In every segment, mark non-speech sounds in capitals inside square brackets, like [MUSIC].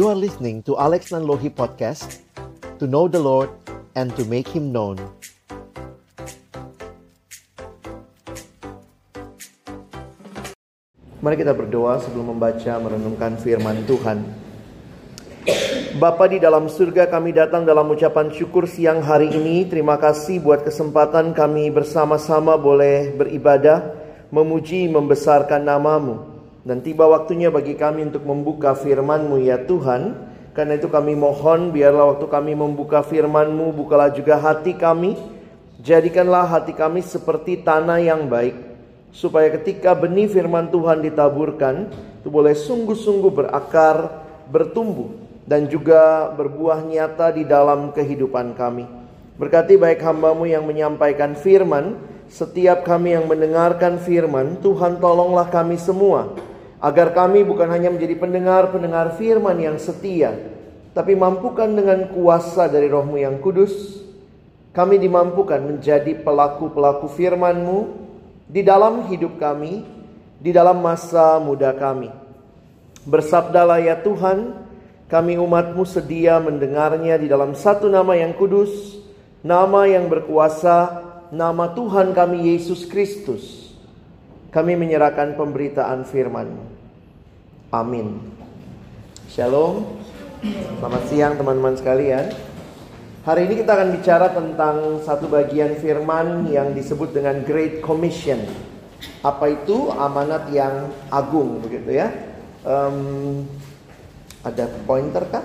You are listening to Alex Nanlohi Podcast To know the Lord and to make Him known. Mari kita berdoa sebelum membaca merenungkan firman Tuhan. Bapa di dalam surga kami datang dalam ucapan syukur siang hari ini. Terima kasih buat kesempatan kami bersama-sama boleh beribadah Memuji, membesarkan namamu dan tiba waktunya bagi kami untuk membuka firman-Mu ya Tuhan. Karena itu kami mohon biarlah waktu kami membuka firman-Mu bukalah juga hati kami. Jadikanlah hati kami seperti tanah yang baik. Supaya ketika benih firman Tuhan ditaburkan itu boleh sungguh-sungguh berakar, bertumbuh dan juga berbuah nyata di dalam kehidupan kami. Berkati baik hambamu yang menyampaikan firman, setiap kami yang mendengarkan firman, Tuhan tolonglah kami semua agar kami bukan hanya menjadi pendengar-pendengar firman yang setia, tapi mampukan dengan kuasa dari rohmu yang kudus, kami dimampukan menjadi pelaku-pelaku firman-Mu di dalam hidup kami, di dalam masa muda kami. Bersabdalah ya Tuhan, kami umatmu sedia mendengarnya di dalam satu nama yang kudus, nama yang berkuasa, nama Tuhan kami Yesus Kristus kami menyerahkan pemberitaan firman. Amin. Shalom. Selamat siang teman-teman sekalian. Hari ini kita akan bicara tentang satu bagian firman yang disebut dengan Great Commission. Apa itu amanat yang agung begitu ya? Um, ada pointer kan?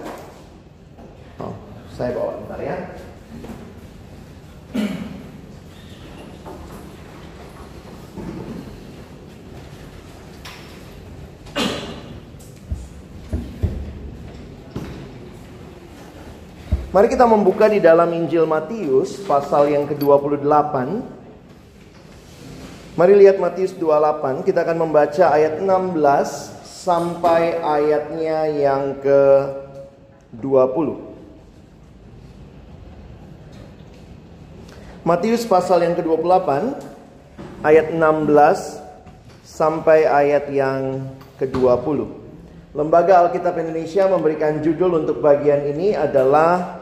Oh, saya bawa bentar ya. Mari kita membuka di dalam Injil Matius pasal yang ke-28. Mari lihat Matius 28, kita akan membaca ayat 16 sampai ayatnya yang ke-20. Matius pasal yang ke-28 ayat 16 sampai ayat yang ke-20. Lembaga Alkitab Indonesia memberikan judul untuk bagian ini adalah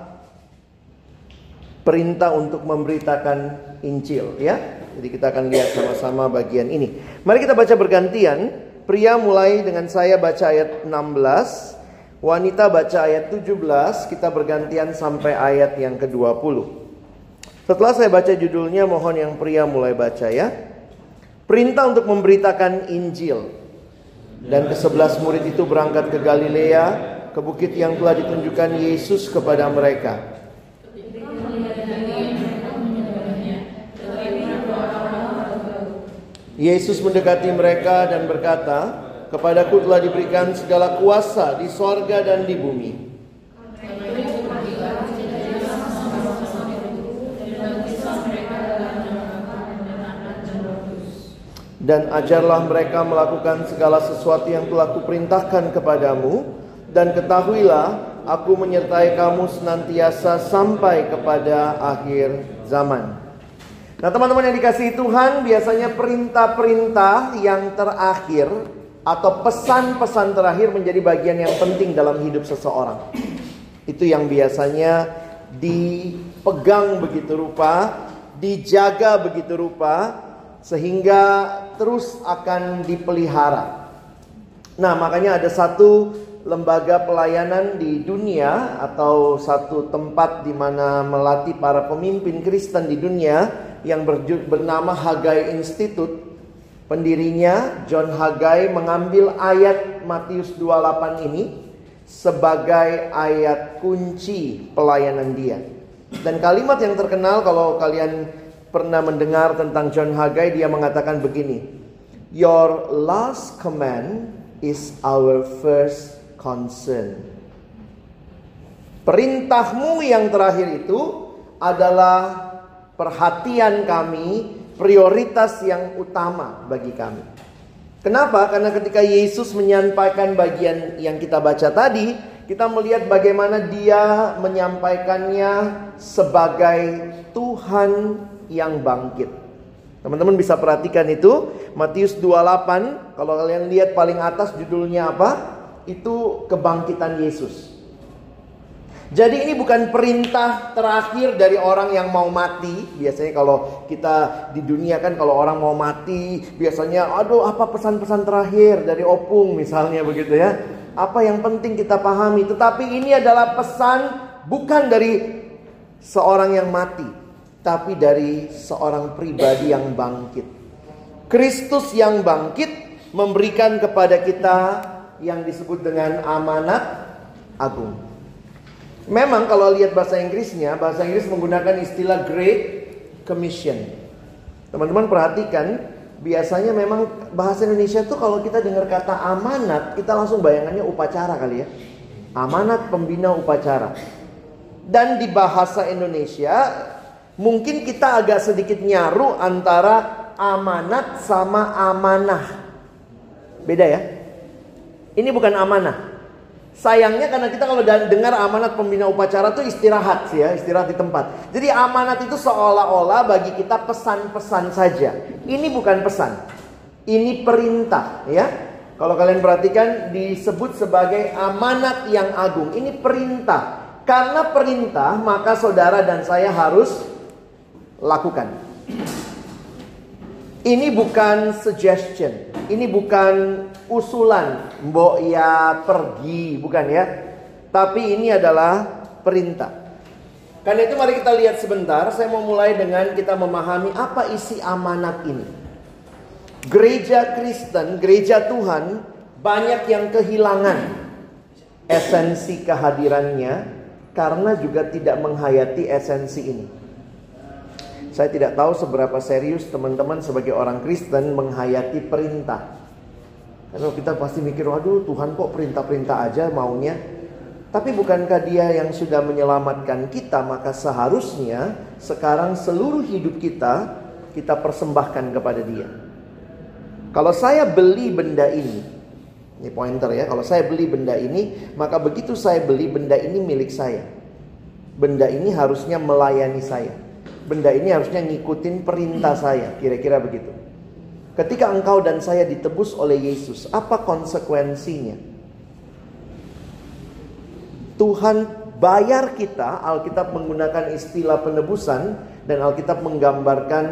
perintah untuk memberitakan Injil ya. Jadi kita akan lihat sama-sama bagian ini. Mari kita baca bergantian. Pria mulai dengan saya baca ayat 16, wanita baca ayat 17, kita bergantian sampai ayat yang ke-20. Setelah saya baca judulnya, mohon yang pria mulai baca ya. Perintah untuk memberitakan Injil. Dan kesebelas murid itu berangkat ke Galilea, ke bukit yang telah ditunjukkan Yesus kepada mereka. Yesus mendekati mereka dan berkata, Kepadaku telah diberikan segala kuasa di sorga dan di bumi. Dan ajarlah mereka melakukan segala sesuatu yang telah kuperintahkan kepadamu, dan ketahuilah aku menyertai kamu senantiasa sampai kepada akhir zaman. Nah teman-teman yang dikasih Tuhan biasanya perintah-perintah yang terakhir atau pesan-pesan terakhir menjadi bagian yang penting dalam hidup seseorang. Itu yang biasanya dipegang begitu rupa, dijaga begitu rupa, sehingga terus akan dipelihara. Nah makanya ada satu lembaga pelayanan di dunia atau satu tempat di mana melatih para pemimpin Kristen di dunia yang bernama Hagai Institute. Pendirinya John Hagai mengambil ayat Matius 28 ini sebagai ayat kunci pelayanan dia. Dan kalimat yang terkenal kalau kalian pernah mendengar tentang John Hagai dia mengatakan begini. Your last command is our first concern. Perintahmu yang terakhir itu adalah perhatian kami, prioritas yang utama bagi kami. Kenapa? Karena ketika Yesus menyampaikan bagian yang kita baca tadi, kita melihat bagaimana dia menyampaikannya sebagai Tuhan yang bangkit. Teman-teman bisa perhatikan itu Matius 28 kalau kalian lihat paling atas judulnya apa? itu kebangkitan Yesus. Jadi ini bukan perintah terakhir dari orang yang mau mati. Biasanya kalau kita di dunia kan kalau orang mau mati, biasanya aduh apa pesan-pesan terakhir dari opung misalnya begitu ya. Apa yang penting kita pahami, tetapi ini adalah pesan bukan dari seorang yang mati, tapi dari seorang pribadi yang bangkit. Kristus yang bangkit memberikan kepada kita yang disebut dengan amanat agung. Memang kalau lihat bahasa Inggrisnya, bahasa Inggris menggunakan istilah Great Commission. Teman-teman perhatikan, biasanya memang bahasa Indonesia tuh kalau kita dengar kata amanat, kita langsung bayangannya upacara kali ya. Amanat pembina upacara. Dan di bahasa Indonesia, mungkin kita agak sedikit nyaru antara amanat sama amanah. Beda ya? Ini bukan amanah. Sayangnya karena kita kalau dengar amanat pembina upacara itu istirahat sih ya, istirahat di tempat. Jadi amanat itu seolah-olah bagi kita pesan-pesan saja. Ini bukan pesan. Ini perintah ya. Kalau kalian perhatikan disebut sebagai amanat yang agung. Ini perintah. Karena perintah maka saudara dan saya harus lakukan. Ini bukan suggestion. Ini bukan usulan, mbok ya pergi, bukan ya. Tapi ini adalah perintah. Karena itu mari kita lihat sebentar, saya mau mulai dengan kita memahami apa isi amanat ini. Gereja Kristen, gereja Tuhan banyak yang kehilangan esensi kehadirannya karena juga tidak menghayati esensi ini. Saya tidak tahu seberapa serius teman-teman sebagai orang Kristen menghayati perintah. Karena kita pasti mikir, waduh Tuhan kok perintah-perintah aja maunya. Tapi bukankah dia yang sudah menyelamatkan kita, maka seharusnya sekarang seluruh hidup kita, kita persembahkan kepada dia. Kalau saya beli benda ini, ini pointer ya, kalau saya beli benda ini, maka begitu saya beli benda ini milik saya. Benda ini harusnya melayani saya. Benda ini harusnya ngikutin perintah saya, kira-kira begitu. Ketika engkau dan saya ditebus oleh Yesus, apa konsekuensinya? Tuhan bayar kita, Alkitab menggunakan istilah penebusan dan Alkitab menggambarkan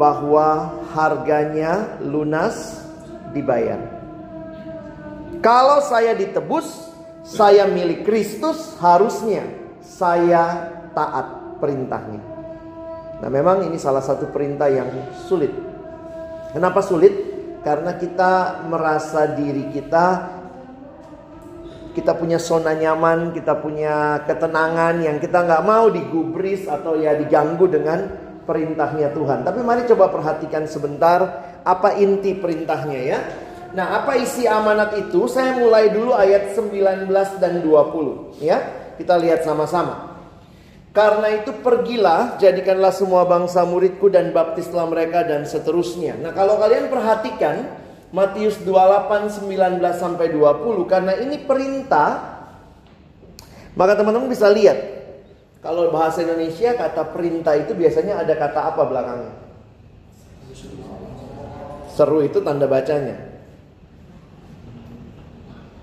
bahwa harganya lunas dibayar. Kalau saya ditebus, saya milik Kristus, harusnya saya taat perintahnya. Nah, memang ini salah satu perintah yang sulit Kenapa sulit? Karena kita merasa diri kita kita punya zona nyaman, kita punya ketenangan yang kita nggak mau digubris atau ya diganggu dengan perintahnya Tuhan. Tapi mari coba perhatikan sebentar apa inti perintahnya ya. Nah, apa isi amanat itu? Saya mulai dulu ayat 19 dan 20 ya. Kita lihat sama-sama. Karena itu pergilah, jadikanlah semua bangsa muridku dan baptislah mereka dan seterusnya. Nah kalau kalian perhatikan Matius 28, 19 sampai 20 karena ini perintah maka teman-teman bisa lihat kalau bahasa Indonesia kata perintah itu biasanya ada kata apa belakangnya? Seru itu tanda bacanya.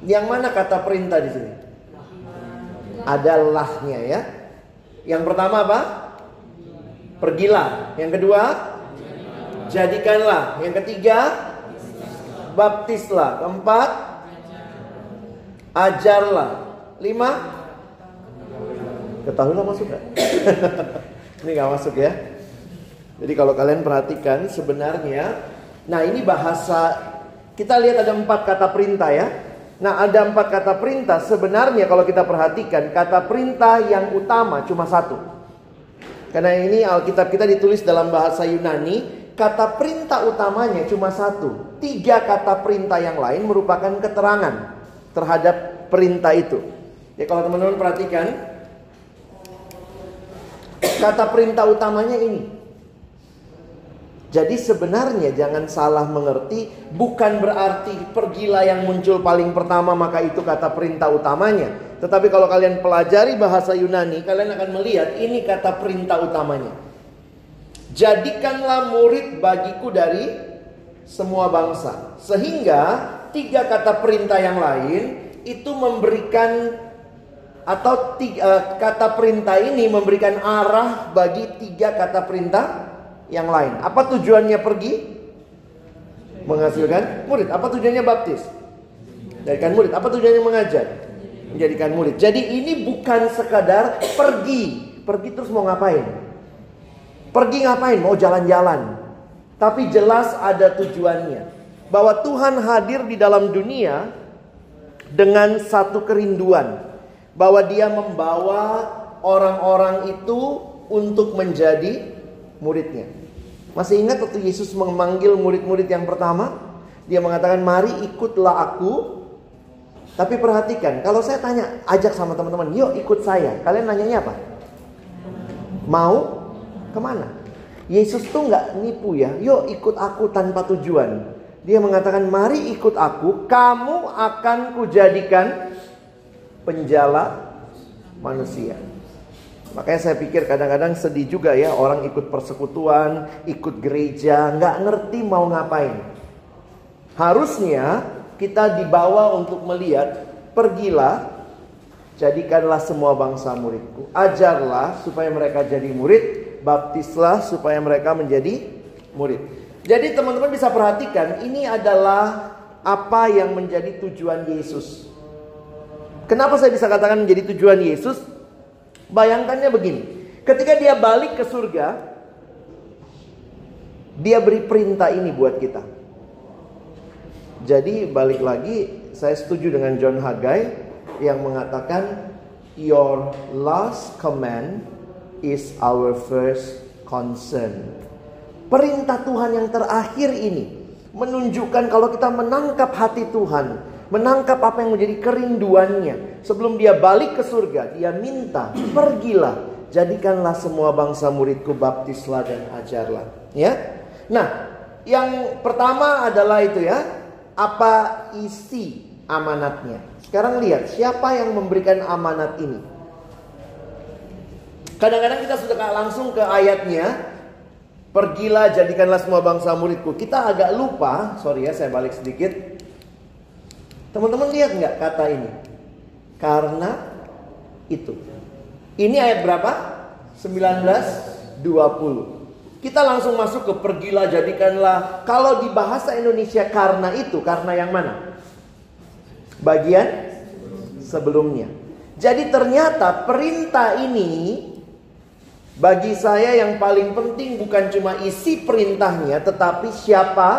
Yang mana kata perintah di sini? Ada lahnya ya. Yang pertama apa? Pergilah. Yang kedua, jadikanlah. Yang ketiga, baptislah. Keempat, ajarlah. Lima, ketahuilah masuk gak? [LAUGHS] ini gak masuk ya. Jadi kalau kalian perhatikan sebenarnya, nah ini bahasa kita lihat ada empat kata perintah ya. Nah, ada empat kata perintah. Sebenarnya kalau kita perhatikan, kata perintah yang utama cuma satu. Karena ini Alkitab kita ditulis dalam bahasa Yunani, kata perintah utamanya cuma satu. Tiga kata perintah yang lain merupakan keterangan terhadap perintah itu. Ya kalau teman-teman perhatikan, kata perintah utamanya ini. Jadi sebenarnya jangan salah mengerti, bukan berarti pergilah yang muncul paling pertama maka itu kata perintah utamanya. Tetapi kalau kalian pelajari bahasa Yunani, kalian akan melihat ini kata perintah utamanya. Jadikanlah murid bagiku dari semua bangsa. Sehingga tiga kata perintah yang lain itu memberikan atau tiga, uh, kata perintah ini memberikan arah bagi tiga kata perintah yang lain. Apa tujuannya pergi? Menghasilkan murid. Apa tujuannya baptis? Jadikan murid. Apa tujuannya mengajar? Menjadikan murid. Jadi ini bukan sekadar pergi. Pergi terus mau ngapain? Pergi ngapain? Mau jalan-jalan. Tapi jelas ada tujuannya. Bahwa Tuhan hadir di dalam dunia dengan satu kerinduan bahwa dia membawa orang-orang itu untuk menjadi muridnya. Masih ingat waktu Yesus memanggil murid-murid yang pertama? Dia mengatakan, "Mari ikutlah aku." Tapi perhatikan, kalau saya tanya, ajak sama teman-teman, "Yuk ikut saya." Kalian nanyanya apa? Mau ke mana? Yesus tuh nggak nipu ya. Yuk ikut aku tanpa tujuan. Dia mengatakan, "Mari ikut aku, kamu akan kujadikan penjala manusia. Makanya saya pikir kadang-kadang sedih juga ya orang ikut persekutuan, ikut gereja, nggak ngerti mau ngapain. Harusnya kita dibawa untuk melihat, pergilah, jadikanlah semua bangsa muridku. Ajarlah supaya mereka jadi murid, baptislah supaya mereka menjadi murid. Jadi teman-teman bisa perhatikan ini adalah apa yang menjadi tujuan Yesus. Kenapa saya bisa katakan menjadi tujuan Yesus? Bayangkannya begini. Ketika dia balik ke surga, dia beri perintah ini buat kita. Jadi balik lagi, saya setuju dengan John Haggai yang mengatakan your last command is our first concern. Perintah Tuhan yang terakhir ini menunjukkan kalau kita menangkap hati Tuhan, menangkap apa yang menjadi kerinduannya. Sebelum dia balik ke surga, dia minta, "Pergilah, jadikanlah semua bangsa muridku baptislah dan ajarlah." Ya. Nah, yang pertama adalah itu ya, apa isi amanatnya. Sekarang lihat, siapa yang memberikan amanat ini? Kadang-kadang kita sudah langsung ke ayatnya, Pergilah jadikanlah semua bangsa muridku. Kita agak lupa, sorry ya saya balik sedikit. Teman-teman lihat nggak kata ini? Karena itu. Ini ayat berapa? 19:20. Kita langsung masuk ke pergilah jadikanlah. Kalau di bahasa Indonesia karena itu, karena yang mana? Bagian sebelumnya. Jadi ternyata perintah ini bagi saya yang paling penting bukan cuma isi perintahnya tetapi siapa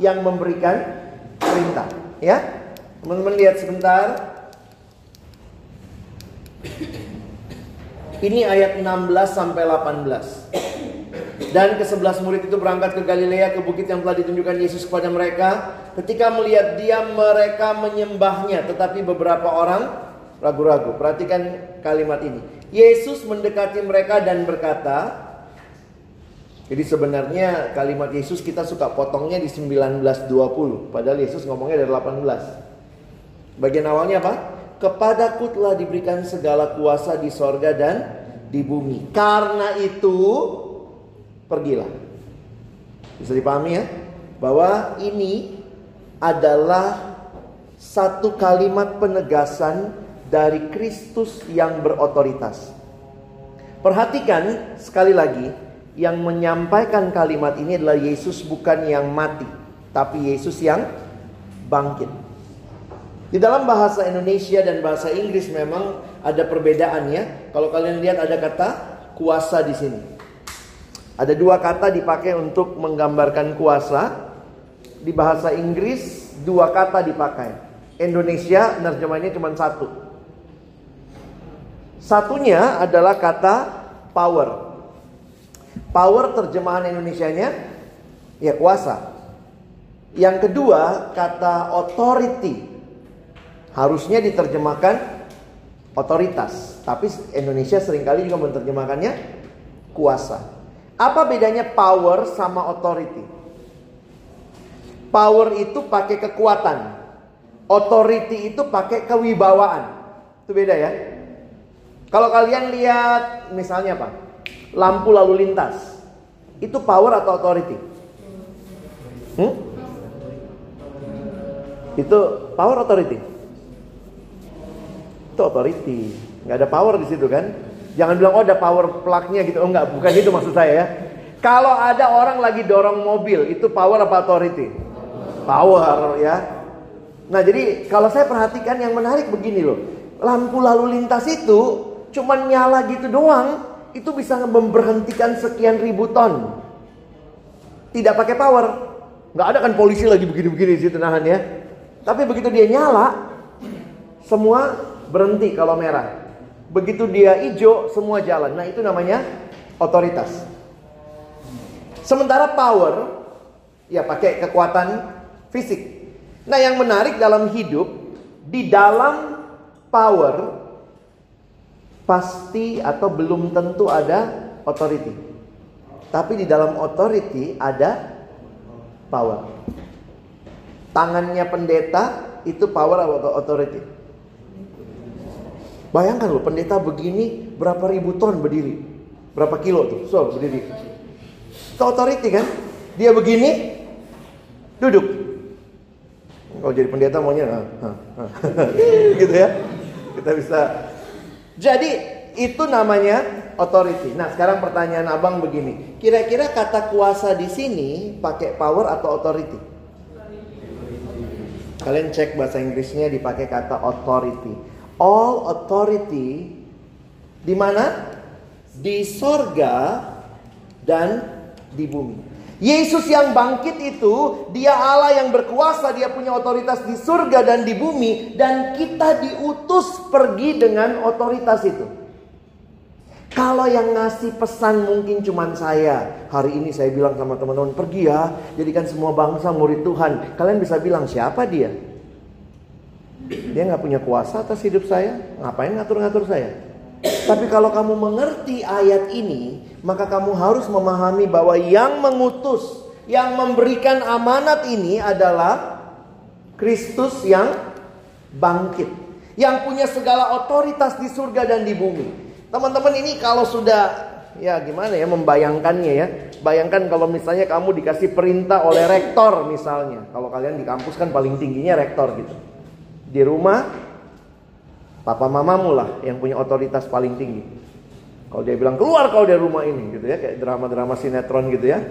yang memberikan perintah, ya? Teman-teman lihat sebentar. Ini ayat 16 sampai 18. Dan ke sebelas murid itu berangkat ke Galilea ke bukit yang telah ditunjukkan Yesus kepada mereka. Ketika melihat dia mereka menyembahnya tetapi beberapa orang ragu-ragu. Perhatikan kalimat ini. Yesus mendekati mereka dan berkata, jadi sebenarnya kalimat Yesus kita suka potongnya di 1920, padahal Yesus ngomongnya dari 18. Bagian awalnya apa? Kepadaku telah diberikan segala kuasa di sorga dan di bumi. Karena itu pergilah. Bisa dipahami ya? Bahwa ini adalah satu kalimat penegasan dari Kristus yang berotoritas. Perhatikan sekali lagi, yang menyampaikan kalimat ini adalah Yesus bukan yang mati, tapi Yesus yang bangkit. Di dalam bahasa Indonesia dan bahasa Inggris memang ada perbedaan ya. Kalau kalian lihat ada kata kuasa di sini. Ada dua kata dipakai untuk menggambarkan kuasa. Di bahasa Inggris dua kata dipakai. Indonesia nerjemahnya cuma satu. Satunya adalah kata power. Power terjemahan Indonesianya ya kuasa. Yang kedua kata authority Harusnya diterjemahkan otoritas, tapi Indonesia sering kali juga menerjemahkannya kuasa. Apa bedanya power sama authority? Power itu pakai kekuatan. Authority itu pakai kewibawaan. Itu beda ya. Kalau kalian lihat misalnya apa? Lampu lalu lintas. Itu power atau authority? Hmm? Itu power authority. Itu authority. Nggak ada power di situ kan? Jangan bilang oh ada power plugnya gitu. Oh enggak, bukan itu maksud saya ya. Kalau ada orang lagi dorong mobil, itu power apa authority? Power ya. Nah jadi kalau saya perhatikan yang menarik begini loh. Lampu lalu lintas itu cuman nyala gitu doang. Itu bisa memberhentikan sekian ribu ton. Tidak pakai power. Nggak ada kan polisi lagi begini-begini di situ nahan ya. Tapi begitu dia nyala, semua berhenti kalau merah. Begitu dia hijau, semua jalan. Nah itu namanya otoritas. Sementara power ya pakai kekuatan fisik. Nah, yang menarik dalam hidup di dalam power pasti atau belum tentu ada authority. Tapi di dalam authority ada power. Tangannya pendeta itu power atau authority. Bayangkan loh pendeta begini berapa ribu ton berdiri. Berapa kilo tuh? So, berdiri. Itu authority kan? Dia begini, duduk. Kalau jadi pendeta maunya, ah, ah, ah. [LAUGHS] gitu ya. Kita bisa. Jadi itu namanya authority. Nah sekarang pertanyaan abang begini, kira-kira kata kuasa di sini pakai power atau authority? Kalian cek bahasa Inggrisnya dipakai kata authority. All authority di mana? Di sorga dan di bumi. Yesus yang bangkit itu, dia Allah yang berkuasa, dia punya otoritas di surga dan di bumi, dan kita diutus pergi dengan otoritas itu. Kalau yang ngasih pesan mungkin cuma saya. Hari ini saya bilang sama teman-teman, pergi ya, jadikan semua bangsa murid Tuhan. Kalian bisa bilang, siapa dia? Dia nggak punya kuasa atas hidup saya, ngapain ngatur-ngatur saya? Tapi kalau kamu mengerti ayat ini, maka kamu harus memahami bahwa yang mengutus, yang memberikan amanat ini adalah Kristus yang bangkit, yang punya segala otoritas di surga dan di bumi. Teman-teman ini kalau sudah ya gimana ya membayangkannya ya. Bayangkan kalau misalnya kamu dikasih perintah oleh rektor misalnya. Kalau kalian di kampus kan paling tingginya rektor gitu. Di rumah Papa mamamu lah yang punya otoritas paling tinggi. Kalau dia bilang keluar kau dari rumah ini gitu ya, kayak drama-drama sinetron gitu ya.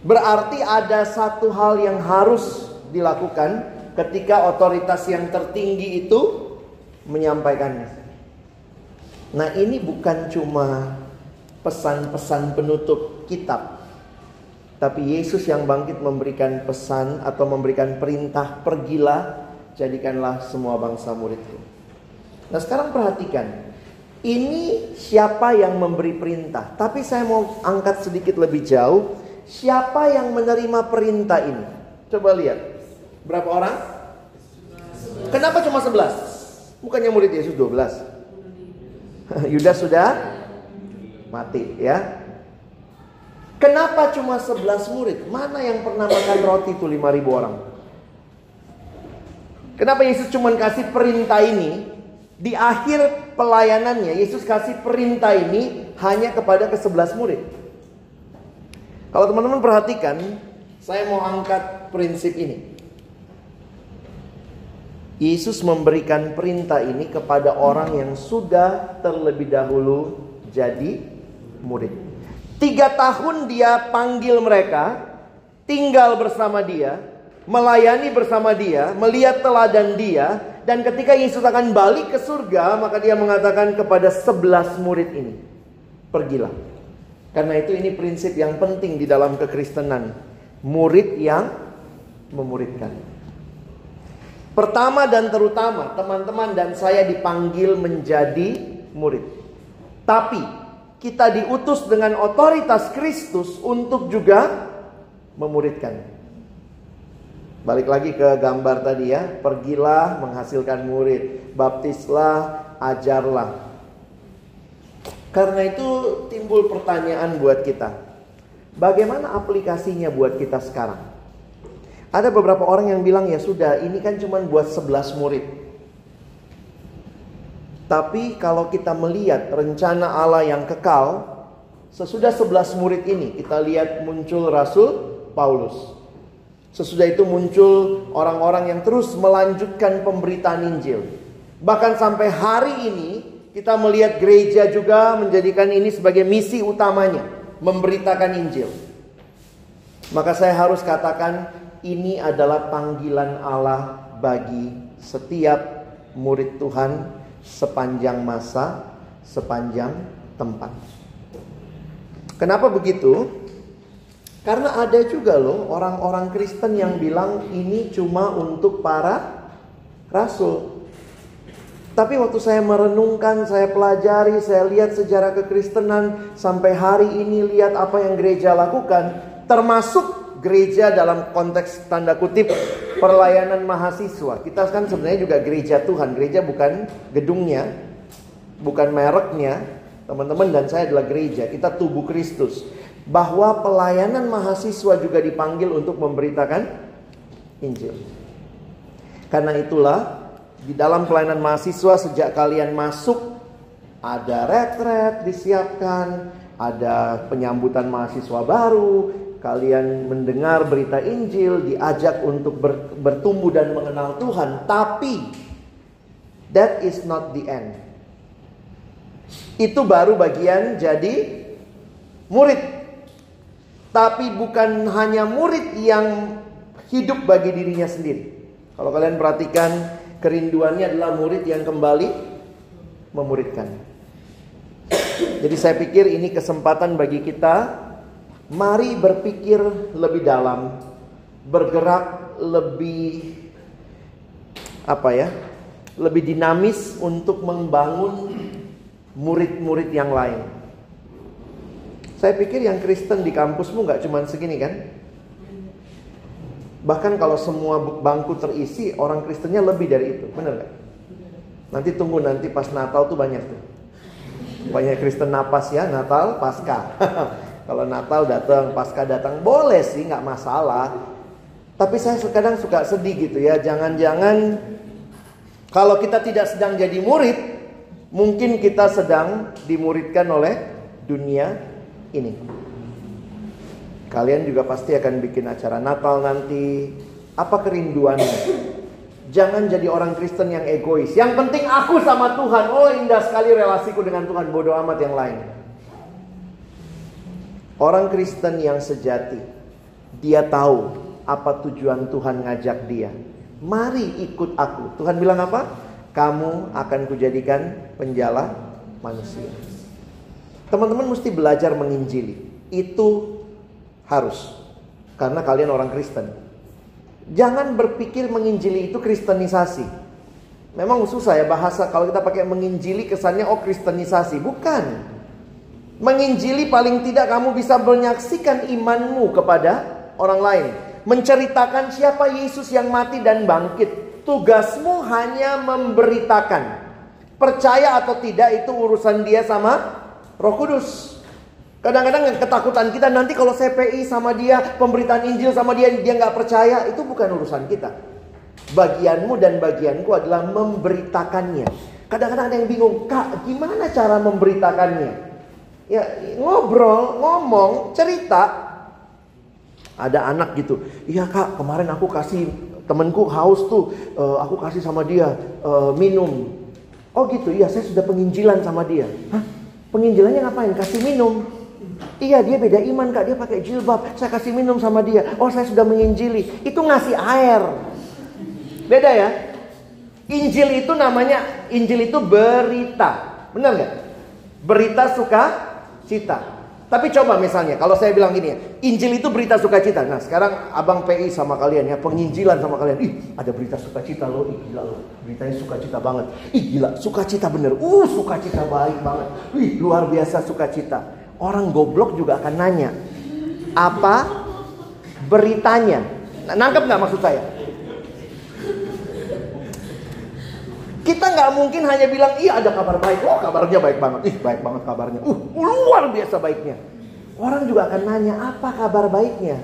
Berarti ada satu hal yang harus dilakukan ketika otoritas yang tertinggi itu menyampaikannya. Nah, ini bukan cuma pesan-pesan penutup kitab. Tapi Yesus yang bangkit memberikan pesan atau memberikan perintah, "Pergilah, jadikanlah semua bangsa muridku." Nah sekarang perhatikan. Ini siapa yang memberi perintah. Tapi saya mau angkat sedikit lebih jauh. Siapa yang menerima perintah ini? Coba lihat. Berapa orang? Kenapa cuma 11? Bukannya murid Yesus 12? [LAUGHS] Yudas sudah mati ya. Kenapa cuma 11 murid? Mana yang pernah makan roti itu 5000 orang? Kenapa Yesus cuma kasih perintah ini di akhir pelayanannya Yesus kasih perintah ini hanya kepada ke-11 murid. Kalau teman-teman perhatikan, saya mau angkat prinsip ini. Yesus memberikan perintah ini kepada orang yang sudah terlebih dahulu jadi murid. Tiga tahun dia panggil mereka, tinggal bersama dia, melayani bersama dia, melihat teladan dia, dan ketika Yesus akan balik ke surga, maka dia mengatakan kepada sebelas murid ini, pergilah. Karena itu ini prinsip yang penting di dalam kekristenan. Murid yang memuridkan. Pertama dan terutama teman-teman dan saya dipanggil menjadi murid. Tapi kita diutus dengan otoritas Kristus untuk juga memuridkan. Balik lagi ke gambar tadi ya, pergilah menghasilkan murid, baptislah, ajarlah. Karena itu timbul pertanyaan buat kita. Bagaimana aplikasinya buat kita sekarang? Ada beberapa orang yang bilang ya sudah ini kan cuma buat 11 murid. Tapi kalau kita melihat rencana Allah yang kekal, sesudah 11 murid ini kita lihat muncul Rasul Paulus. Sesudah itu muncul orang-orang yang terus melanjutkan pemberitaan Injil. Bahkan sampai hari ini kita melihat gereja juga menjadikan ini sebagai misi utamanya, memberitakan Injil. Maka saya harus katakan ini adalah panggilan Allah bagi setiap murid Tuhan sepanjang masa, sepanjang tempat. Kenapa begitu? Karena ada juga loh orang-orang Kristen yang bilang ini cuma untuk para rasul. Tapi waktu saya merenungkan, saya pelajari, saya lihat sejarah kekristenan sampai hari ini lihat apa yang gereja lakukan, termasuk gereja dalam konteks tanda kutip perlayanan mahasiswa. Kita kan sebenarnya juga gereja Tuhan, gereja bukan gedungnya, bukan mereknya. Teman-teman dan saya adalah gereja, kita tubuh Kristus. Bahwa pelayanan mahasiswa juga dipanggil untuk memberitakan Injil. Karena itulah di dalam pelayanan mahasiswa sejak kalian masuk ada retret disiapkan, ada penyambutan mahasiswa baru, kalian mendengar berita Injil, diajak untuk bertumbuh dan mengenal Tuhan, tapi that is not the end. Itu baru bagian jadi murid. Tapi bukan hanya murid yang hidup bagi dirinya sendiri. Kalau kalian perhatikan Kerinduannya adalah murid yang kembali memuridkan. Jadi saya pikir ini kesempatan bagi kita mari berpikir lebih dalam, bergerak lebih apa ya? Lebih dinamis untuk membangun murid-murid yang lain. Saya pikir yang Kristen di kampusmu nggak cuma segini kan? Bahkan kalau semua bangku terisi, orang Kristennya lebih dari itu. Benar gak? Nanti tunggu nanti pas Natal tuh banyak tuh. Banyak Kristen napas ya, Natal, Pasca. [LAUGHS] kalau Natal datang, Pasca datang, boleh sih, nggak masalah. Tapi saya kadang suka sedih gitu ya. Jangan-jangan kalau kita tidak sedang jadi murid, mungkin kita sedang dimuridkan oleh dunia ini. Kalian juga pasti akan bikin acara Natal nanti. Apa kerinduannya? Jangan jadi orang Kristen yang egois. Yang penting aku sama Tuhan. Oh indah sekali relasiku dengan Tuhan. Bodoh amat yang lain. Orang Kristen yang sejati. Dia tahu apa tujuan Tuhan ngajak dia. Mari ikut aku. Tuhan bilang apa? Kamu akan kujadikan penjala manusia. Teman-teman mesti belajar menginjili. Itu harus. Karena kalian orang Kristen. Jangan berpikir menginjili itu kristenisasi. Memang susah ya bahasa kalau kita pakai menginjili kesannya oh kristenisasi. Bukan. Menginjili paling tidak kamu bisa menyaksikan imanmu kepada orang lain. Menceritakan siapa Yesus yang mati dan bangkit. Tugasmu hanya memberitakan. Percaya atau tidak itu urusan dia sama Roh Kudus. Kadang-kadang ketakutan kita nanti kalau CPI sama dia, pemberitaan Injil sama dia, dia nggak percaya, itu bukan urusan kita. Bagianmu dan bagianku adalah memberitakannya. Kadang-kadang ada yang bingung, kak gimana cara memberitakannya? Ya ngobrol, ngomong, cerita. Ada anak gitu, iya kak kemarin aku kasih temenku haus tuh, uh, aku kasih sama dia uh, minum. Oh gitu, iya saya sudah penginjilan sama dia. Hah? Penginjilannya ngapain? Kasih minum. Iya dia beda iman kak, dia pakai jilbab. Saya kasih minum sama dia. Oh saya sudah menginjili. Itu ngasih air. Beda ya. Injil itu namanya, Injil itu berita. Benar nggak? Berita suka cita. Tapi coba misalnya, kalau saya bilang gini ya, Injil itu berita sukacita. Nah sekarang abang PI sama kalian ya, penginjilan sama kalian. Ih ada berita sukacita loh, ih gila loh. Beritanya sukacita banget. Ih gila, sukacita bener. Uh sukacita baik banget. Wih luar biasa sukacita. Orang goblok juga akan nanya. Apa beritanya? Nah, nangkep nggak maksud saya? Kita nggak mungkin hanya bilang, iya ada kabar baik. Oh kabarnya baik banget. Ih baik banget kabarnya. Uh luar biasa baiknya. Orang juga akan nanya, apa kabar baiknya?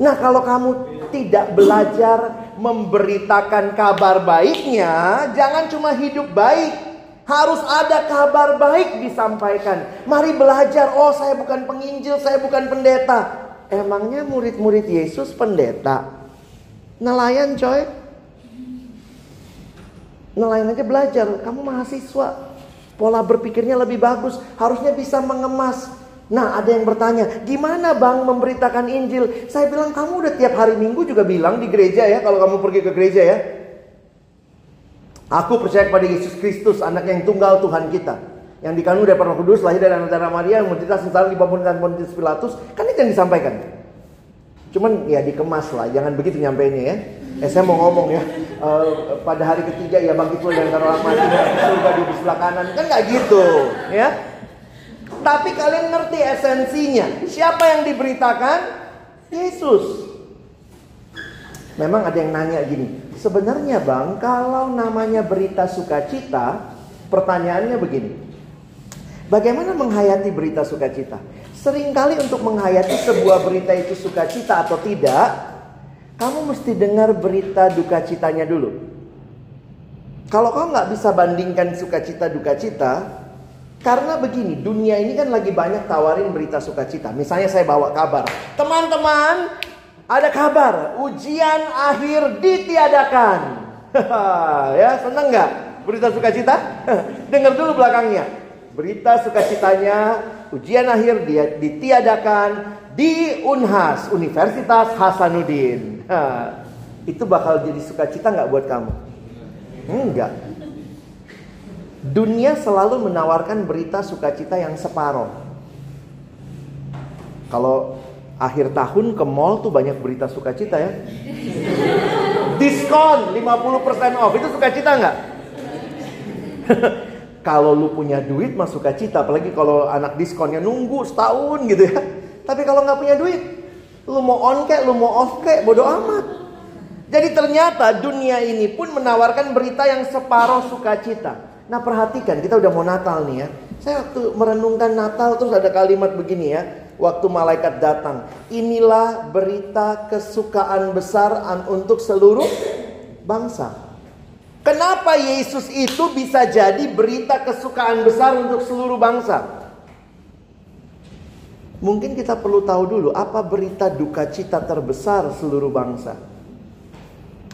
Nah kalau kamu tidak belajar memberitakan kabar baiknya, jangan cuma hidup baik. Harus ada kabar baik disampaikan. Mari belajar. Oh, saya bukan penginjil, saya bukan pendeta. Emangnya murid-murid Yesus pendeta? Nelayan, coy. Nelayan aja belajar, kamu mahasiswa. Pola berpikirnya lebih bagus, harusnya bisa mengemas. Nah ada yang bertanya, gimana bang memberitakan Injil? Saya bilang kamu udah tiap hari minggu juga bilang di gereja ya, kalau kamu pergi ke gereja ya. Aku percaya kepada Yesus Kristus, anak yang tunggal Tuhan kita. Yang dikandung dari Roh Kudus, lahir dari anak Maria, yang menderita sengsara di pembunuhan Pontius Pilatus. Kan itu yang disampaikan. Cuman ya dikemas lah, jangan begitu nyampeinnya ya. Eh, saya mau ngomong ya, uh, pada hari ketiga ya bangkit pula antara orang mati surga di sebelah kanan, kan nggak gitu, ya. Tapi kalian ngerti esensinya. Siapa yang diberitakan? Yesus. Memang ada yang nanya gini, sebenarnya bang, kalau namanya berita sukacita, pertanyaannya begini. Bagaimana menghayati berita sukacita? Seringkali untuk menghayati sebuah berita itu sukacita atau tidak, kamu mesti dengar berita duka citanya dulu. Kalau kamu nggak bisa bandingkan sukacita duka cita, karena begini, dunia ini kan lagi banyak tawarin berita sukacita. Misalnya saya bawa kabar, teman-teman, ada kabar ujian akhir ditiadakan. [LAUGHS] ya seneng nggak berita sukacita? [LAUGHS] dengar dulu belakangnya. Berita sukacitanya ujian akhir dia ditiadakan di Unhas, Universitas Hasanuddin. Nah, itu bakal jadi sukacita nggak buat kamu? Enggak. Dunia selalu menawarkan berita sukacita yang separoh. Kalau akhir tahun ke mall tuh banyak berita sukacita ya. Diskon 50% off, itu sukacita nggak? [LAUGHS] Kalau lu punya duit mah suka cita, apalagi kalau anak diskonnya nunggu setahun gitu ya. Tapi kalau nggak punya duit, lu mau on kek, lu mau off kek, bodoh amat. Jadi ternyata dunia ini pun menawarkan berita yang separuh sukacita. Nah perhatikan, kita udah mau Natal nih ya. Saya waktu merenungkan Natal terus ada kalimat begini ya. Waktu malaikat datang, inilah berita kesukaan besar untuk seluruh bangsa. Kenapa Yesus itu bisa jadi berita kesukaan besar untuk seluruh bangsa? Mungkin kita perlu tahu dulu apa berita duka cita terbesar seluruh bangsa.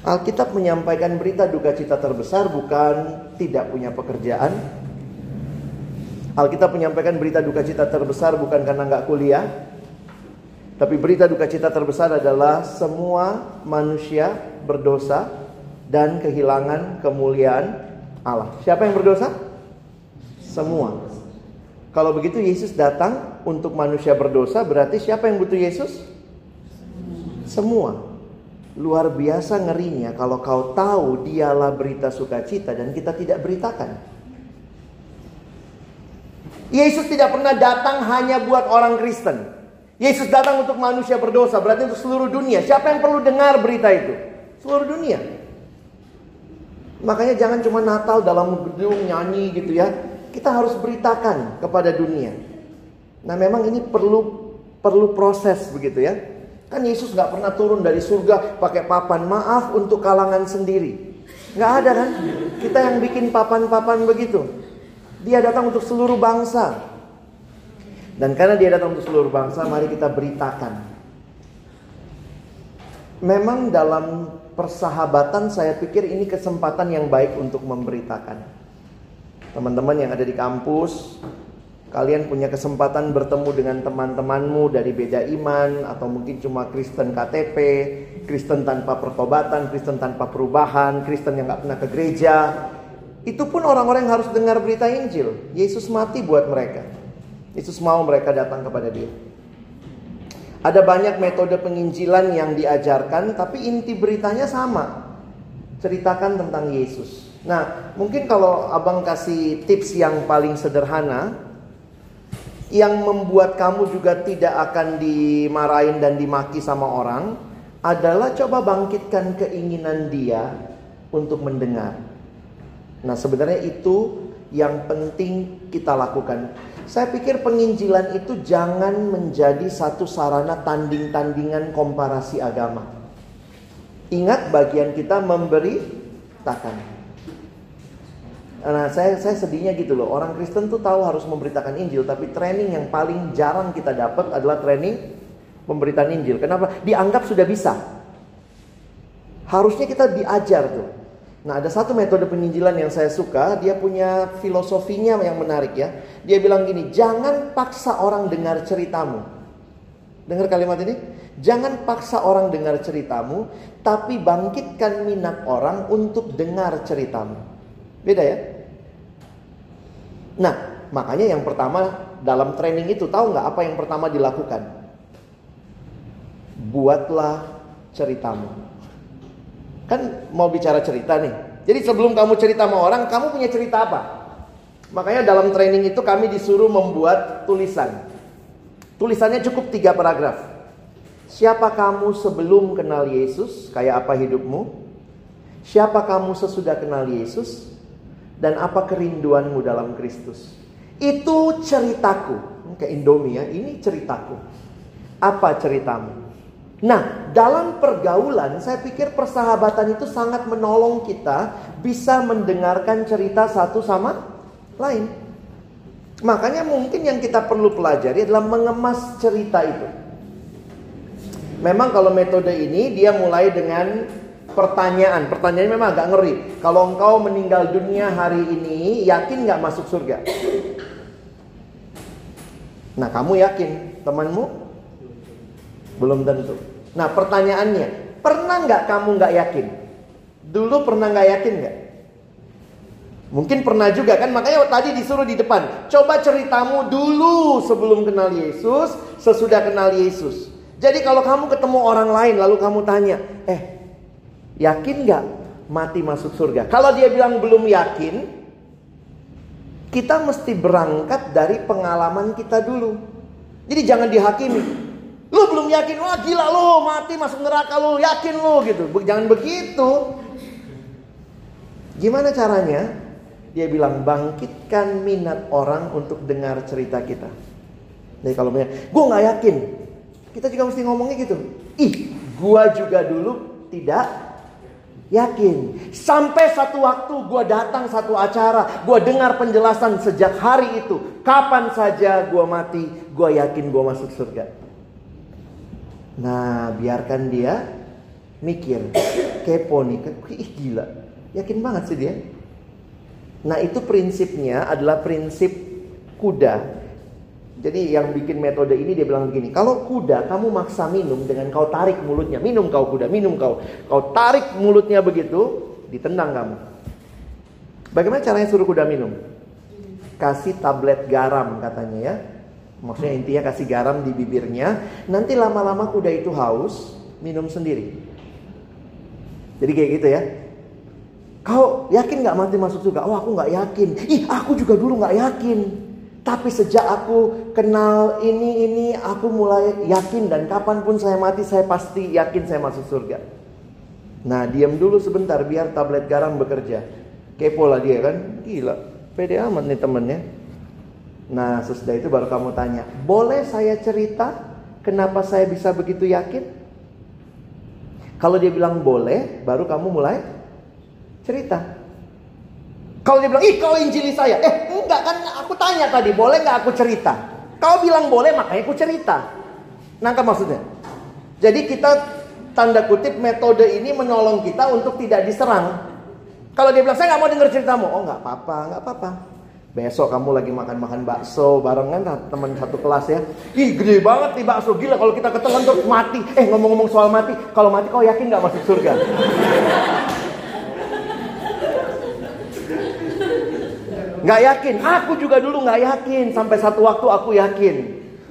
Alkitab menyampaikan berita duka cita terbesar bukan tidak punya pekerjaan. Alkitab menyampaikan berita duka cita terbesar bukan karena nggak kuliah. Tapi berita duka cita terbesar adalah semua manusia berdosa dan kehilangan kemuliaan Allah. Siapa yang berdosa? Semua. Kalau begitu Yesus datang untuk manusia berdosa, berarti siapa yang butuh Yesus? Semua. Luar biasa ngerinya kalau kau tahu dialah berita sukacita dan kita tidak beritakan. Yesus tidak pernah datang hanya buat orang Kristen. Yesus datang untuk manusia berdosa, berarti untuk seluruh dunia. Siapa yang perlu dengar berita itu? Seluruh dunia. Makanya jangan cuma Natal dalam gedung nyanyi gitu ya. Kita harus beritakan kepada dunia. Nah memang ini perlu perlu proses begitu ya. Kan Yesus nggak pernah turun dari surga pakai papan maaf untuk kalangan sendiri. Nggak ada kan? Kita yang bikin papan-papan begitu. Dia datang untuk seluruh bangsa. Dan karena dia datang untuk seluruh bangsa, mari kita beritakan. Memang dalam persahabatan saya pikir ini kesempatan yang baik untuk memberitakan. Teman-teman yang ada di kampus, kalian punya kesempatan bertemu dengan teman-temanmu dari beda iman atau mungkin cuma Kristen KTP, Kristen tanpa pertobatan, Kristen tanpa perubahan, Kristen yang nggak pernah ke gereja. Itu pun orang-orang yang harus dengar berita Injil. Yesus mati buat mereka. Yesus mau mereka datang kepada dia. Ada banyak metode penginjilan yang diajarkan, tapi inti beritanya sama. Ceritakan tentang Yesus. Nah, mungkin kalau abang kasih tips yang paling sederhana, yang membuat kamu juga tidak akan dimarahin dan dimaki sama orang, adalah coba bangkitkan keinginan dia untuk mendengar. Nah, sebenarnya itu yang penting kita lakukan. Saya pikir penginjilan itu jangan menjadi satu sarana tanding-tandingan komparasi agama. Ingat bagian kita memberi takkan. Nah, saya saya sedihnya gitu loh. Orang Kristen tuh tahu harus memberitakan Injil, tapi training yang paling jarang kita dapat adalah training pemberitaan Injil. Kenapa? Dianggap sudah bisa. Harusnya kita diajar tuh. Nah, ada satu metode penginjilan yang saya suka, dia punya filosofinya yang menarik ya. Dia bilang gini, jangan paksa orang dengar ceritamu. Dengar kalimat ini? Jangan paksa orang dengar ceritamu, tapi bangkitkan minat orang untuk dengar ceritamu. Beda ya? Nah, makanya yang pertama dalam training itu tahu nggak apa yang pertama dilakukan? Buatlah ceritamu. Kan mau bicara cerita nih. Jadi sebelum kamu cerita sama orang, kamu punya cerita apa? Makanya dalam training itu kami disuruh membuat tulisan. Tulisannya cukup tiga paragraf. Siapa kamu sebelum kenal Yesus? Kayak apa hidupmu? Siapa kamu sesudah kenal Yesus? Dan apa kerinduanmu dalam Kristus? Itu ceritaku. Kayak Indomie ya, ini ceritaku. Apa ceritamu? Nah, dalam pergaulan, saya pikir persahabatan itu sangat menolong kita bisa mendengarkan cerita satu sama lain. Makanya mungkin yang kita perlu pelajari adalah mengemas cerita itu. Memang kalau metode ini dia mulai dengan pertanyaan. Pertanyaannya memang agak ngeri. Kalau engkau meninggal dunia hari ini, yakin nggak masuk surga? Nah, kamu yakin? Temanmu? Belum tentu. Nah pertanyaannya, pernah nggak kamu nggak yakin? Dulu pernah nggak yakin nggak? Mungkin pernah juga kan, makanya tadi disuruh di depan. Coba ceritamu dulu sebelum kenal Yesus, sesudah kenal Yesus. Jadi kalau kamu ketemu orang lain lalu kamu tanya, eh yakin nggak mati masuk surga? Kalau dia bilang belum yakin, kita mesti berangkat dari pengalaman kita dulu. Jadi jangan dihakimi. Lu belum yakin, wah gila lu mati masuk neraka lu, yakin lu gitu. Jangan begitu. Gimana caranya? Dia bilang bangkitkan minat orang untuk dengar cerita kita. Jadi kalau banyak, gue nggak yakin. Kita juga mesti ngomongnya gitu. Ih, gue juga dulu tidak yakin. Sampai satu waktu gue datang satu acara, gue dengar penjelasan sejak hari itu. Kapan saja gue mati, gue yakin gue masuk surga. Nah, biarkan dia mikir. Kepo nih, ih gila. Yakin banget sih dia. Nah, itu prinsipnya adalah prinsip kuda. Jadi yang bikin metode ini dia bilang begini, kalau kuda kamu maksa minum dengan kau tarik mulutnya, minum kau kuda, minum kau. Kau tarik mulutnya begitu, ditendang kamu. Bagaimana caranya suruh kuda minum? Kasih tablet garam katanya ya. Maksudnya intinya kasih garam di bibirnya. Nanti lama-lama kuda itu haus, minum sendiri. Jadi kayak gitu ya. Kau yakin gak mati masuk surga? Oh aku gak yakin. Ih aku juga dulu gak yakin. Tapi sejak aku kenal ini ini aku mulai yakin dan kapan pun saya mati saya pasti yakin saya masuk surga. Nah diam dulu sebentar biar tablet garam bekerja. Kepo lah dia kan, gila. Pede amat nih temennya. Nah sesudah itu baru kamu tanya, boleh saya cerita kenapa saya bisa begitu yakin? Kalau dia bilang boleh, baru kamu mulai cerita. Kalau dia bilang, ih kau injili saya. Eh enggak kan aku tanya tadi, boleh nggak aku cerita? Kau bilang boleh, makanya aku cerita. Nangkap maksudnya? Jadi kita tanda kutip metode ini menolong kita untuk tidak diserang. Kalau dia bilang, saya nggak mau dengar ceritamu. Oh nggak apa-apa, nggak apa-apa. Besok kamu lagi makan-makan bakso barengan teman satu kelas ya. Ih gede banget nih bakso gila kalau kita ketelan terus mati. Eh ngomong-ngomong soal mati, kalau mati kau yakin nggak masuk surga? Nggak yakin. Aku juga dulu nggak yakin. Sampai satu waktu aku yakin.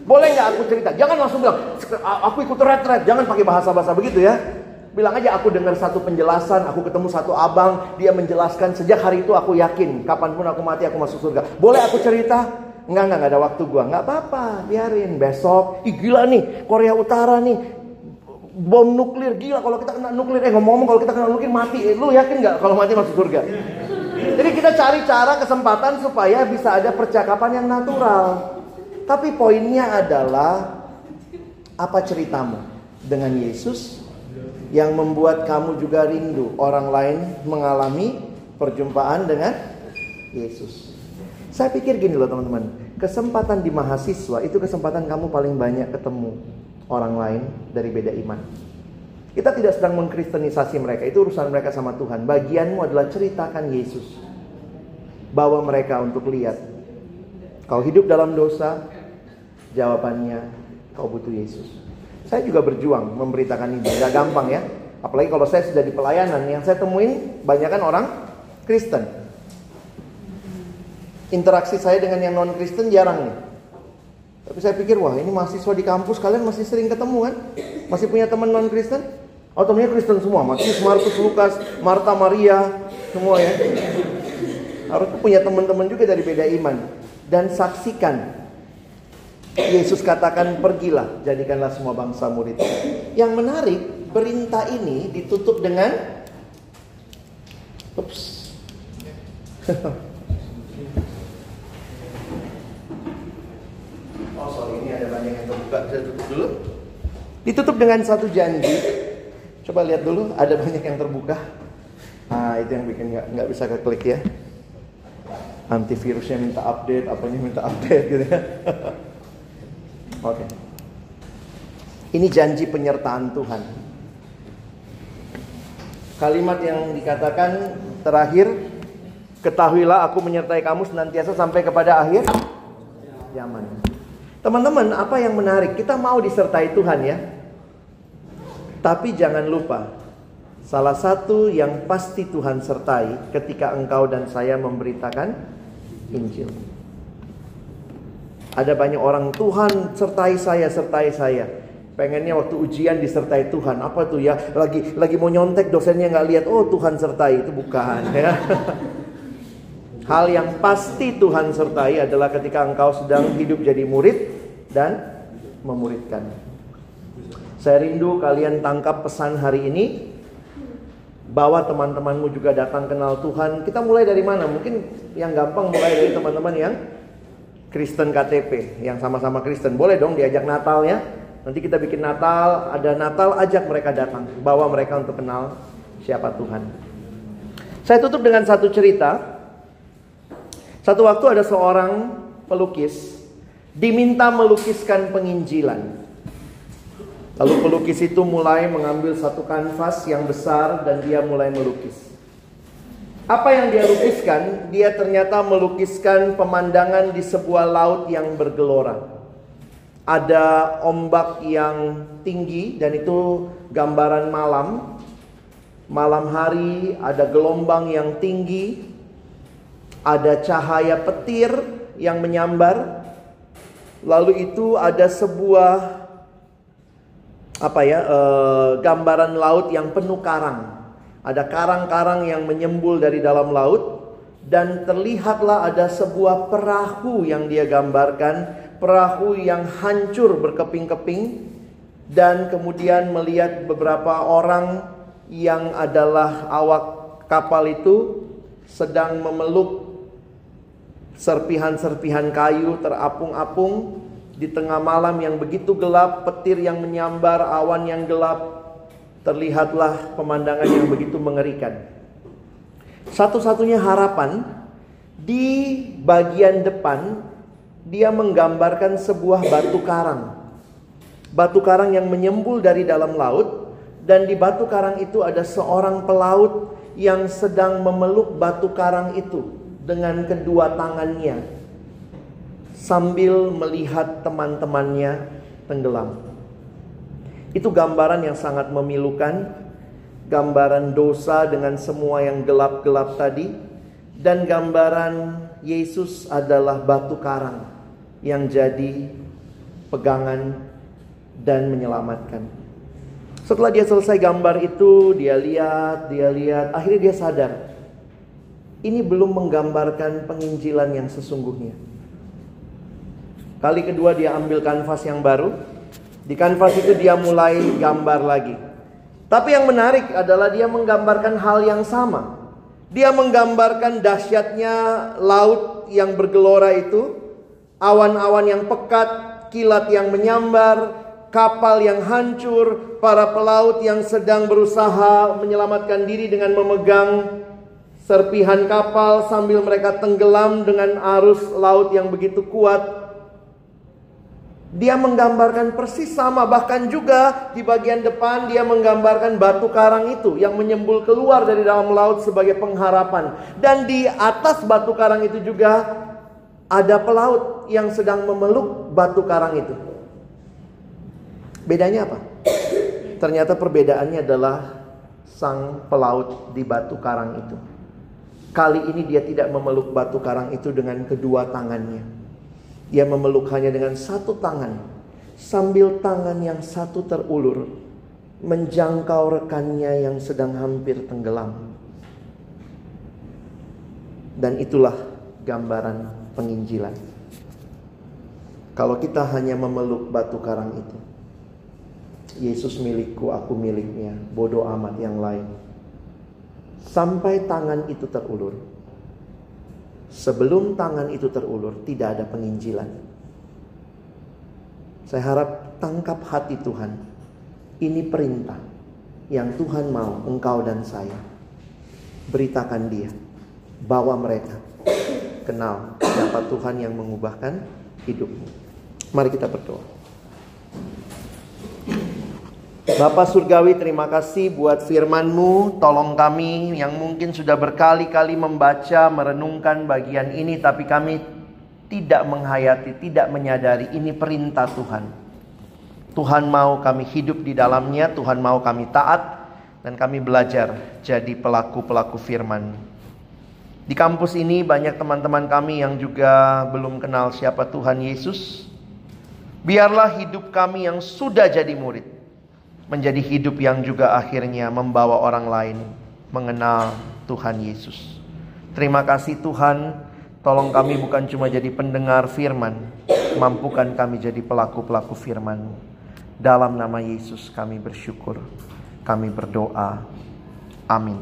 Boleh nggak aku cerita? Jangan langsung bilang, aku ikut retret. Jangan pakai bahasa-bahasa begitu ya. Bilang aja aku dengar satu penjelasan, aku ketemu satu abang, dia menjelaskan sejak hari itu aku yakin, kapan pun aku mati aku masuk surga. Boleh aku cerita? Enggak, enggak, enggak ada waktu gua. Enggak apa-apa, biarin besok. Ih gila nih, Korea Utara nih. Bom nuklir, gila kalau kita kena nuklir. Eh ngomong-ngomong kalau kita kena nuklir mati. Eh, lu yakin nggak kalau mati masuk surga? Jadi kita cari cara kesempatan supaya bisa ada percakapan yang natural. Tapi poinnya adalah apa ceritamu dengan Yesus yang membuat kamu juga rindu orang lain mengalami perjumpaan dengan Yesus. Saya pikir gini loh teman-teman, kesempatan di mahasiswa itu kesempatan kamu paling banyak ketemu orang lain dari beda iman. Kita tidak sedang mengkristenisasi mereka, itu urusan mereka sama Tuhan. Bagianmu adalah ceritakan Yesus. Bawa mereka untuk lihat. Kau hidup dalam dosa, jawabannya kau butuh Yesus. Saya juga berjuang memberitakan ini, gak gampang ya. Apalagi kalau saya sudah di pelayanan, yang saya temuin banyak kan orang Kristen. Interaksi saya dengan yang non Kristen jarang nih. Tapi saya pikir wah ini mahasiswa di kampus kalian masih sering ketemu kan? Masih punya teman non Kristen? Oh Kristen semua, Matius, Markus, Lukas, Marta, Maria, semua ya. Harus punya teman-teman juga dari beda iman dan saksikan. Yesus katakan pergilah, jadikanlah semua bangsa murid. Yang menarik, perintah ini ditutup dengan Ups. [LAUGHS] oh sorry, ini terbuka. Saya tutup dulu. Ditutup dengan satu janji. Coba lihat dulu, ada banyak yang terbuka. Nah, itu yang bikin nggak nggak bisa keklik ya antivirusnya minta update, apanya minta update gitu ya. [LAUGHS] Oke. Ini janji penyertaan Tuhan. Kalimat yang dikatakan terakhir, ketahuilah aku menyertai kamu senantiasa sampai kepada akhir zaman. Teman-teman, apa yang menarik? Kita mau disertai Tuhan ya. Tapi jangan lupa, salah satu yang pasti Tuhan sertai ketika engkau dan saya memberitakan Injil. Ada banyak orang Tuhan sertai saya, sertai saya. Pengennya waktu ujian disertai Tuhan. Apa tuh ya? Lagi lagi mau nyontek dosennya nggak lihat. Oh Tuhan sertai itu bukan ya. [LAUGHS] Hal yang pasti Tuhan sertai adalah ketika engkau sedang hidup jadi murid dan memuridkan. Saya rindu kalian tangkap pesan hari ini bawa teman-temanmu juga datang kenal Tuhan. Kita mulai dari mana? Mungkin yang gampang mulai dari teman-teman yang Kristen KTP, yang sama-sama Kristen. Boleh dong diajak Natal ya. Nanti kita bikin Natal, ada Natal ajak mereka datang, bawa mereka untuk kenal siapa Tuhan. Saya tutup dengan satu cerita. Satu waktu ada seorang pelukis diminta melukiskan penginjilan. Lalu pelukis itu mulai mengambil satu kanvas yang besar dan dia mulai melukis. Apa yang dia lukiskan? Dia ternyata melukiskan pemandangan di sebuah laut yang bergelora. Ada ombak yang tinggi dan itu gambaran malam. Malam hari ada gelombang yang tinggi. Ada cahaya petir yang menyambar. Lalu itu ada sebuah apa ya e, gambaran laut yang penuh karang. Ada karang-karang yang menyembul dari dalam laut dan terlihatlah ada sebuah perahu yang dia gambarkan, perahu yang hancur berkeping-keping dan kemudian melihat beberapa orang yang adalah awak kapal itu sedang memeluk serpihan-serpihan kayu terapung-apung di tengah malam yang begitu gelap, petir yang menyambar, awan yang gelap, terlihatlah pemandangan yang begitu mengerikan. Satu-satunya harapan di bagian depan dia menggambarkan sebuah batu karang. Batu karang yang menyembul dari dalam laut dan di batu karang itu ada seorang pelaut yang sedang memeluk batu karang itu dengan kedua tangannya sambil melihat teman-temannya tenggelam. Itu gambaran yang sangat memilukan, gambaran dosa dengan semua yang gelap-gelap tadi, dan gambaran Yesus adalah batu karang yang jadi pegangan dan menyelamatkan. Setelah dia selesai gambar itu, dia lihat, dia lihat, akhirnya dia sadar. Ini belum menggambarkan penginjilan yang sesungguhnya. Kali kedua dia ambil kanvas yang baru. Di kanvas itu dia mulai gambar lagi. Tapi yang menarik adalah dia menggambarkan hal yang sama. Dia menggambarkan dahsyatnya laut yang bergelora itu, awan-awan yang pekat, kilat yang menyambar, kapal yang hancur, para pelaut yang sedang berusaha menyelamatkan diri dengan memegang serpihan kapal sambil mereka tenggelam dengan arus laut yang begitu kuat. Dia menggambarkan persis sama bahkan juga di bagian depan dia menggambarkan batu karang itu yang menyembul keluar dari dalam laut sebagai pengharapan. Dan di atas batu karang itu juga ada pelaut yang sedang memeluk batu karang itu. Bedanya apa? Ternyata perbedaannya adalah sang pelaut di batu karang itu. Kali ini dia tidak memeluk batu karang itu dengan kedua tangannya ia memeluk hanya dengan satu tangan, sambil tangan yang satu terulur menjangkau rekannya yang sedang hampir tenggelam. Dan itulah gambaran penginjilan. Kalau kita hanya memeluk batu karang itu, Yesus milikku, aku miliknya, bodoh amat yang lain. Sampai tangan itu terulur, Sebelum tangan itu terulur, tidak ada penginjilan. Saya harap tangkap hati Tuhan. Ini perintah yang Tuhan mau engkau dan saya. Beritakan dia. Bawa mereka. Kenal siapa Tuhan yang mengubahkan hidupmu. Mari kita berdoa. Bapak Surgawi terima kasih buat firmanmu. Tolong kami yang mungkin sudah berkali-kali membaca Merenungkan bagian ini Tapi kami tidak menghayati Tidak menyadari ini perintah Tuhan. Tuhan mau kami hidup di dalamnya Tuhan mau kami taat Dan kami belajar jadi pelaku-pelaku firman. Di kampus ini banyak teman-teman kami yang juga belum kenal siapa Tuhan Yesus. Biarlah hidup kami yang sudah jadi murid menjadi hidup yang juga akhirnya membawa orang lain mengenal Tuhan Yesus. Terima kasih Tuhan, tolong kami bukan cuma jadi pendengar firman, mampukan kami jadi pelaku-pelaku firman. Dalam nama Yesus kami bersyukur, kami berdoa. Amin.